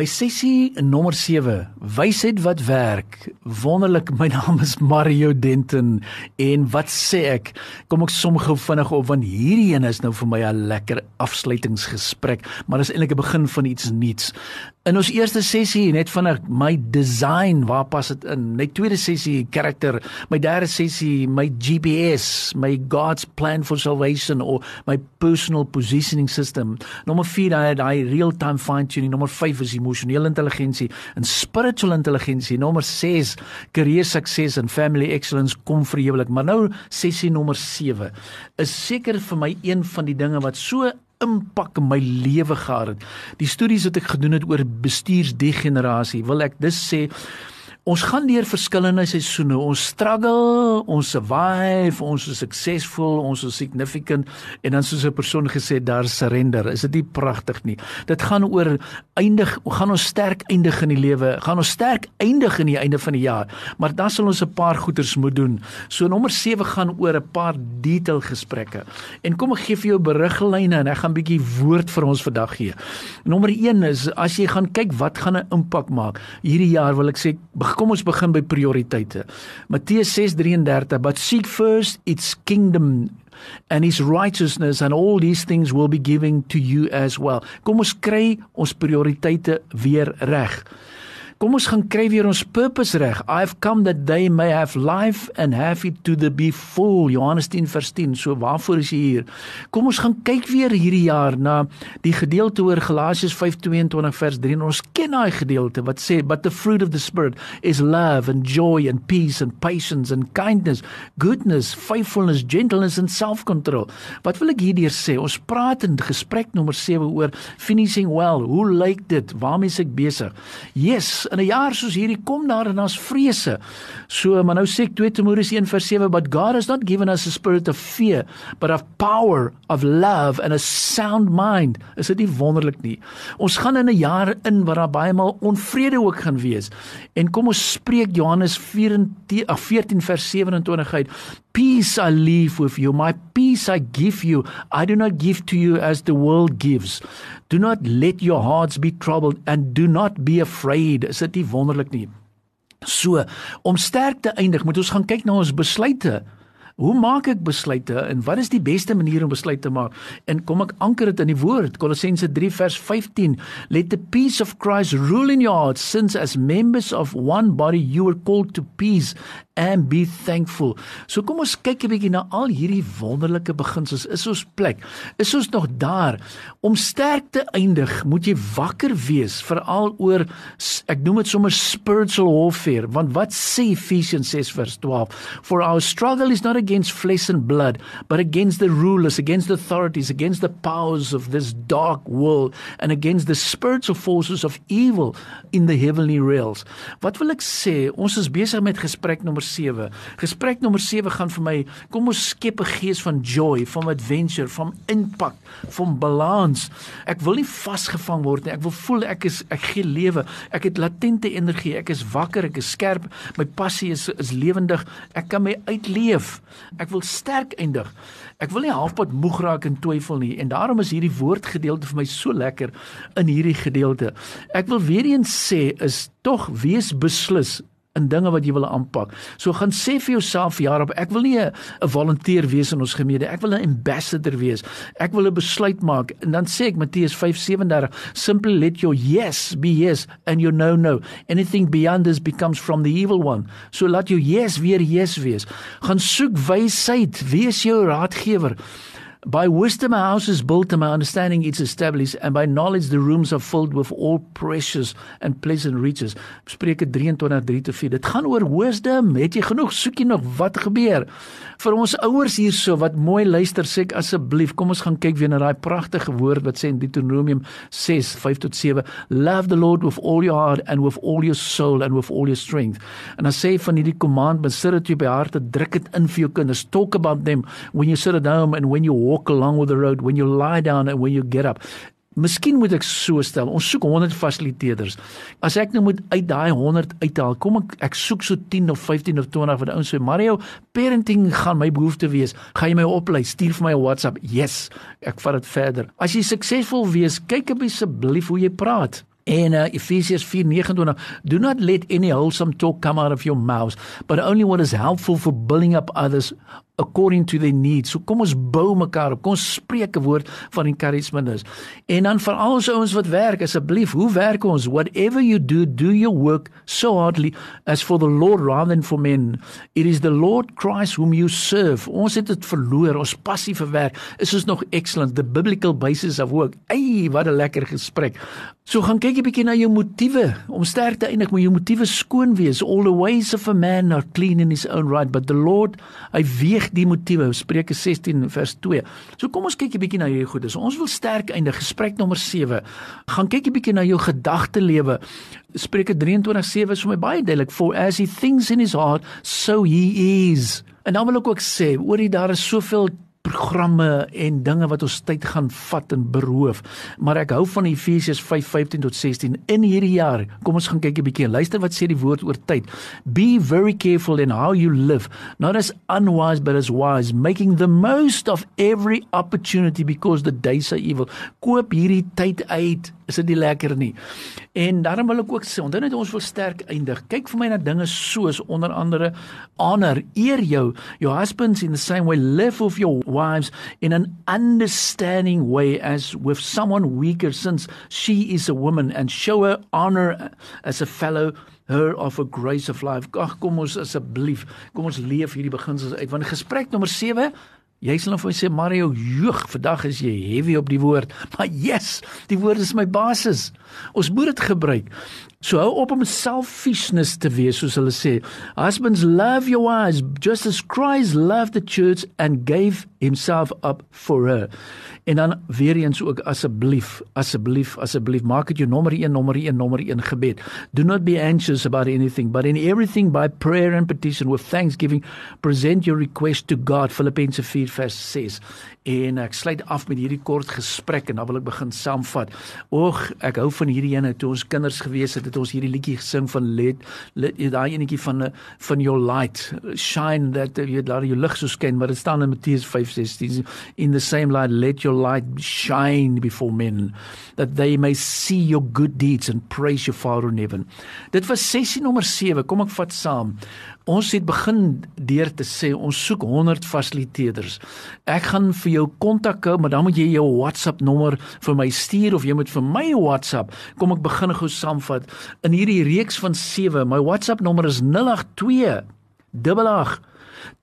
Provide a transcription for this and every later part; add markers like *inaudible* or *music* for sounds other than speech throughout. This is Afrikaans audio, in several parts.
My sessie nommer 7, wysheid wat werk. Wonderlik, my *laughs* naam is Mario Denton en wat sê ek? Kom ek som gou vinnig op want hierdie een is nou vir my 'n lekker afsluitingsgesprek, maar dis eintlik 'n begin van iets nuuts. In ons eerste sessie net vinnig my design, waar pas dit in? My tweede sessie karakter, my derde sessie my GPS, my God's plan for salvation of my personal positioning system. Nommer 4 daai daai real-time fine tuning. Nommer 5 is emosionele intelligensie en spiritual intelligensie. Nommer 6 career success and family excellence kom vir ewig. Maar nou sessie nommer 7 is seker vir my een van die dinge wat so impak in my lewe gehad het. Die studies wat ek gedoen het oor bestuursdegenerasie, wil ek dis sê Ons gaan deur verskillende seisoene. Ons struggle, ons survive, ons is suksesvol, ons is significant en dan soos 'n persoon gesê daar surrender. Is dit nie pragtig nie? Dit gaan oor eindig, gaan ons sterk eindig in die lewe, gaan ons sterk eindig in die einde van die jaar. Maar dan sal ons 'n paar goeters moet doen. So nommer 7 gaan oor 'n paar detail gesprekke. En kom ek gee vir jou beriglyne en ek gaan 'n bietjie woord vir ons vandag gee. Nommer 1 is as jy gaan kyk wat gaan 'n impak maak hierdie jaar wil ek sê kom ons begin by prioriteite. Matteus 6:33 But seek first its kingdom and his righteousness and all these things will be given to you as well. Kom ons kry ons prioriteite weer reg. Kom ons gaan kry weer ons purpose reg. I've come that they may have life and have it to the be full. Johannes 10 vers 10. So waarvoor is jy hier? Kom ons gaan kyk weer hierdie jaar na die gedeelte oor Galasiërs 5:22 vers 3. En ons ken daai gedeelte wat sê but the fruit of the spirit is love and joy and peace and patience and kindness, goodness, faithfulness, gentleness and self-control. Wat wil ek hierdeur sê? Ons praat in gesprek nommer 7 oor finishing well. Hoe lyk dit? Waarmee is ek besig? Yes, in 'n jaar soos hierdie kom daar en ons vrese. So, maar nou sê ek 2 Timoteus 1:7, but God has not given us a spirit of fear, but of power, of love and a sound mind. Is dit nie wonderlik nie? Ons gaan in 'n jaar in waar daar baie maal onvrede ook gaan wees. En kom ons spreek Johannes 14 14 vers 27 uit. Peace I leave with you, my peace I give you. I do not give to you as the world gives. Do not let your hearts be troubled and do not be afraid. Is dit nie wonderlik nie? So, om sterk te eindig, moet ons gaan kyk na ons besluite. Hoe maak ek besluite en wat is die beste manier om besluit te maak? En kom ek anker dit in die woord Kolossense 3 vers 15. Let the peace of Christ rule in your hearts since as members of one body you are called to peace and be thankful. So kom ons kyk 'n bietjie na al hierdie wonderlike beginsels. Is ons plek? Is ons nog daar om sterk te eindig? Moet jy wakker wees veral oor ek noem dit sommer spiritual warfare, want wat sê Ephesians 6 vers 12? For our struggle is not against flesh and blood, but against the rulers, against the authorities, against the powers of this dark world and against the spiritual forces of evil in the heavenly realms. Wat wil ek sê? Ons is besig met gesprek nommer 7. Gesprek nommer 7 gaan vir my kom ons skep 'n gees van joy, van adventure, van impak, van balans. Ek wil nie vasgevang word nie. Ek wil voel ek is ek gee lewe. Ek het latente energie. Ek is wakker, ek is skerp. My passie is is lewendig. Ek kan my uitleef. Ek wil sterk eindig. Ek wil nie halfpad moeg raak en twyfel nie en daarom is hierdie woordgedeelte vir my so lekker in hierdie gedeelte. Ek wil weer eens sê is tog wees beslis in dinge wat jy wil aanpak. So gaan sê vir jouself hierop, ek wil nie 'n volunteer wees in ons gemeente, ek wil 'n ambassador wees. Ek wil 'n besluit maak en dan sê ek Matteus 5:37, simply let your yes be yes and your no no. Anything beyond this becomes from the evil one. So laat jou yes weer yes wees. Gaan soek wysheid, wees jou raadgewer. By wisdom a house is built and by understanding it's established and by knowledge the rooms are filled with all precious and pleasant riches. Spreuke 23:3 te 4. Dit gaan oor wisdom. Het jy genoeg? Soek jy nog wat gebeur? Vir ons ouers hierso wat mooi luister, sê ek asseblief, kom ons gaan kyk weer na daai pragtige woord wat sê in Deuteronomium 6:5 tot 7. Love the Lord with all your heart and with all your soul and with all your strength. En dan sê van hierdie command, besit dit op jou hart, druk dit in vir jou kinders. Talk about them when you sit at home and when you walk along with the road, when you lie down and when you get up. Miskien moet ek so stel. Ons soek 100 fasiliteerders. As ek nou moet uit daai 100 uithaal, kom ek ek soek so 10 of 15 of 20 wat ouens sê, "Mario, parenting gaan my behoefte wees. Gaan jy my oplei? Stuur vir my 'n WhatsApp." Yes, ek vat dit verder. As jy suksesvol wees, kyk asseblief hoe jy praat. En uh, Efesiërs 4:29 Do not let any wholesome talk come out of your mouths but only what is helpful for building up others according to their needs. So kom ons bou mekaar op. Kom ons spreek 'n woord van encouragement is. En dan vir al ons ouens wat werk, asseblief, hoe werk ons? Whatever you do, do your work so hardly as for the Lord rather than for men. It is the Lord Christ whom you serve. Ons het dit verloor. Ons passie vir werk is ons nog excellent. The biblical basis of work. Ey, wat 'n lekker gesprek. So gaan kyk 'n bietjie na jou motiewe. Om sterk te eindig, moet jou motiewe skoon wees. All the ways of a man are clean in his own right, but the Lord, hy weeg die motiewe Spreuke 16 vers 2. So kom ons kyk 'n bietjie na hierdie goedes. Ons wil sterk eindig gesprek nommer 7. Gaan kyk 'n bietjie na jou gedagtelewe. Spreuke 23:7 is vir my baie duidelik for as he thinks in his heart so he is. En dan wil ek ook sê oor die daar is soveel programme en dinge wat ons tyd gaan vat en beroof. Maar ek hou van Efesiërs 5:15 tot 16 in hierdie jaar. Kom ons gaan kyk 'n bietjie en luister wat sê die woord oor tyd. Be very careful in how you live, not as unwise but as wise, making the most of every opportunity because the days are evil. Koop hierdie tyd uit is dit nie lekker nie. En daarom wil ek ook sê, onthou net ons wil sterk eindig. Kyk vir my na dinge soos onder andere honor, eer jou, your husbands in the same way live with your wives in an understanding way as with someone weaker since she is a woman and show her honor as a fellow her of a grace of life. Ag kom ons asseblief, kom ons leef hierdie beginsels uit. Want gesprek nommer 7 Jy sal of hy sê Mario, joeg, vandag is jy heavy op die woord. *laughs* Maar yes, die woord is my basis. Ons moet dit gebruik. So hou op om selfishness te wees soos hulle sê. Husbands love your wives just as Christ loved the church and gave himself up for her. En dan weer eens ook asseblief, asseblief, asseblief maak dit jou nommer 1, nommer 1, nommer 1 gebed. Do not be anxious about anything, but in everything by prayer and petition with thanksgiving present your request to God. Filippense 4:6. En ek sluit af met hierdie kort gesprek en dan wil ek begin saamvat. Oeg, ek hou van hierdie ene toe ons kinders gewees het, het ons hierdie liedjie gesing van let, let daai enetjie van van your light shine that you laat jou lig so skyn, maar dit staan in Matteus 5:16 in the same light let your light shine before men that they may see your good deeds and praise your father in heaven. Dit was sessie nommer 7. Kom ek vat saam. Ons het begin deur te sê ons soek 100 fasiliteerders. Ek gaan vir jou kontak hou, maar dan moet jy jou WhatsApp nommer vir my stuur of jy moet vir my WhatsApp. Kom ek begin gou saamvat in hierdie reeks van 7. My WhatsApp nommer is 082 88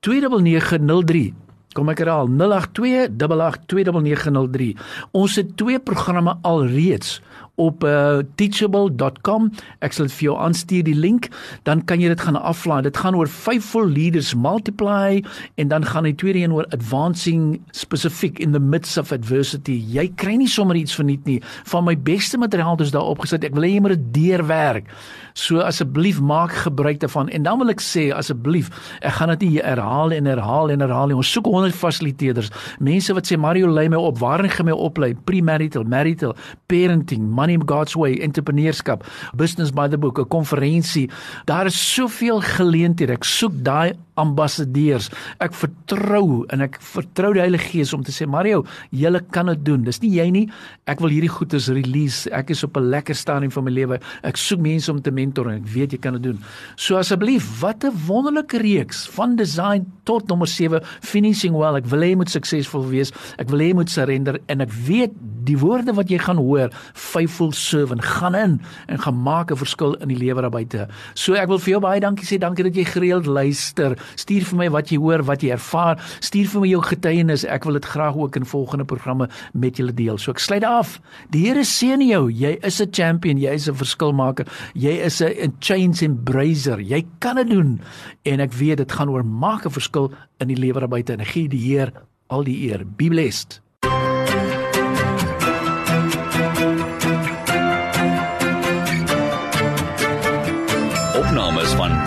29903. Kom ek herhaal 082 88 29903. Ons het twee programme alreeds op uh, teachable.com. Ek sal dit vir jou aanstuur die link, dan kan jy dit gaan aflaai. Dit gaan oor Faithful Leaders Multiply en dan gaan die tweede een oor Advancing Specific in the Midst of Adversity. Jy kry nie sommer iets verniet nie. Van my beste materiaal is daar opgesit. Ek wil hê jy moet dit deurwerk. So asseblief maak gebruik daarvan en dan wil ek sê asseblief, ek gaan dit nie herhaal en herhaal en herhaal. Ons soek 100 fasiliteerders. Mense wat sê Mario lei my op, waarin gaan my oplei? Premarital, marital, parenting, Money God's Way, entrepreneurskap, business by the book, 'n konferensie. Daar is soveel geleenthede. Ek soek daai ambassadeurs. Ek vertrou en ek vertrou die Heilige Gees om te sê Mario, jy kan dit doen. Dis nie jy nie. Ek wil hierdie goedes release. Ek is op 'n lekker stadium van my lewe. Ek soek mense om te mentor en ek weet jy kan dit doen. So asseblief, wat 'n wonderlike reeks van design tot nommer 7 finishing well. Ek wil hê jy moet suksesvol wees. Ek wil hê jy moet surrender en ek weet die woorde wat jy gaan hoor, faithful servant, gaan in en gaan maak 'n verskil in die lewe daar buite. So ek wil vir jou baie dankie sê. Dankie dat jy gereeld luister Stuur vir my wat jy hoor, wat jy ervaar. Stuur vir my jou getuienis. Ek wil dit graag ook in volgende programme met julle deel. So ek sluit af. Die Here seën jou. Jy is 'n champion, jy is 'n verskilmaker. Jy is 'n change embracer. Jy kan dit doen. En ek weet dit gaan oor maak 'n verskil in die lewe daar buite. En gee die Heer al die eer. Be blessed.